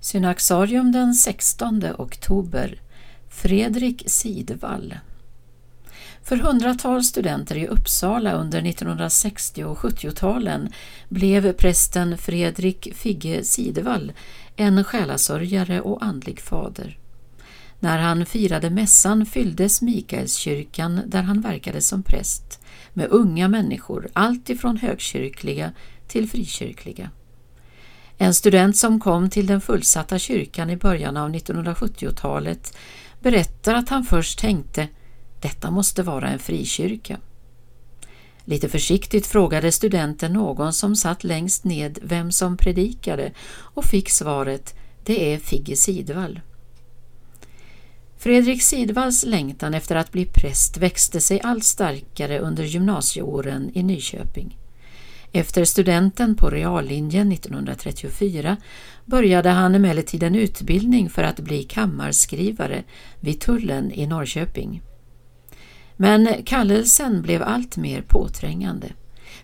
Synaxarium den 16 oktober Fredrik Sidvall För hundratals studenter i Uppsala under 1960 och 70-talen blev prästen Fredrik Figge Sidvall en själasörjare och andlig fader. När han firade mässan fylldes Mikaelskyrkan där han verkade som präst med unga människor, alltifrån högkyrkliga till frikyrkliga. En student som kom till den fullsatta kyrkan i början av 1970-talet berättar att han först tänkte detta måste vara en frikyrka. Lite försiktigt frågade studenten någon som satt längst ned vem som predikade och fick svaret det är Figge Sidvall. Fredrik Sidvalls längtan efter att bli präst växte sig allt starkare under gymnasieåren i Nyköping. Efter studenten på reallinjen 1934 började han emellertid en utbildning för att bli kammarskrivare vid tullen i Norrköping. Men kallelsen blev allt mer påträngande.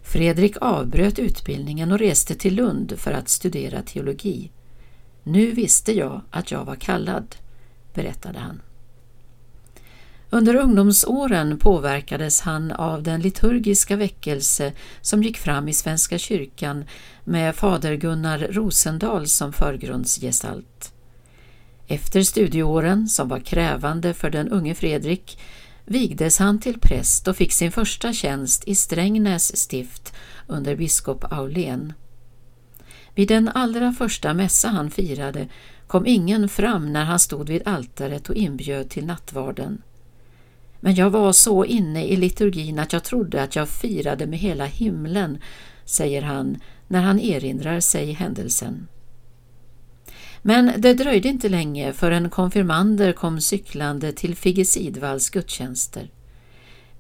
Fredrik avbröt utbildningen och reste till Lund för att studera teologi. Nu visste jag att jag var kallad, berättade han. Under ungdomsåren påverkades han av den liturgiska väckelse som gick fram i Svenska kyrkan med fader Gunnar Rosendahl som förgrundsgestalt. Efter studieåren, som var krävande för den unge Fredrik, vigdes han till präst och fick sin första tjänst i Strängnäs stift under biskop Aulén. Vid den allra första mässa han firade kom ingen fram när han stod vid altaret och inbjöd till nattvarden. Men jag var så inne i liturgin att jag trodde att jag firade med hela himlen, säger han när han erinrar sig händelsen. Men det dröjde inte länge förrän konfirmander kom cyklande till Figge Sidvalls gudstjänster.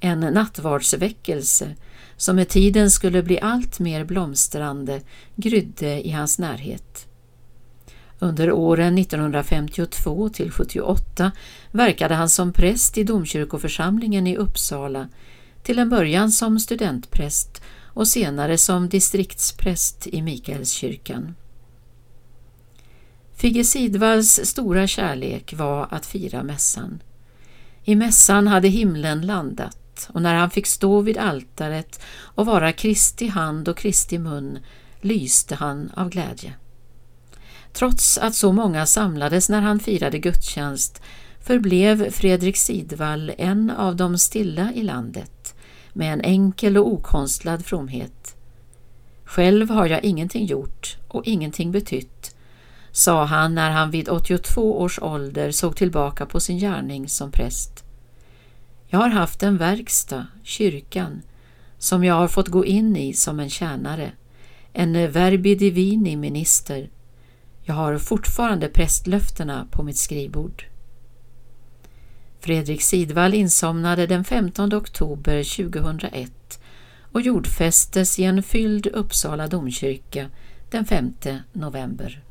En nattvardsväckelse som med tiden skulle bli allt mer blomstrande grydde i hans närhet. Under åren 1952 till 78 verkade han som präst i domkyrkoförsamlingen i Uppsala, till en början som studentpräst och senare som distriktspräst i Mikaelskyrkan. Figge Sidvalls stora kärlek var att fira mässan. I mässan hade himlen landat och när han fick stå vid altaret och vara Kristi hand och Kristi mun lyste han av glädje. Trots att så många samlades när han firade gudstjänst förblev Fredrik Sidvall en av de stilla i landet med en enkel och okonstlad fromhet. Själv har jag ingenting gjort och ingenting betytt, sa han när han vid 82 års ålder såg tillbaka på sin gärning som präst. Jag har haft en verkstad, kyrkan, som jag har fått gå in i som en tjänare, en verbi divini minister jag har fortfarande prästlöftena på mitt skrivbord. Fredrik Sidvall insomnade den 15 oktober 2001 och jordfästes i en fylld Uppsala domkyrka den 5 november.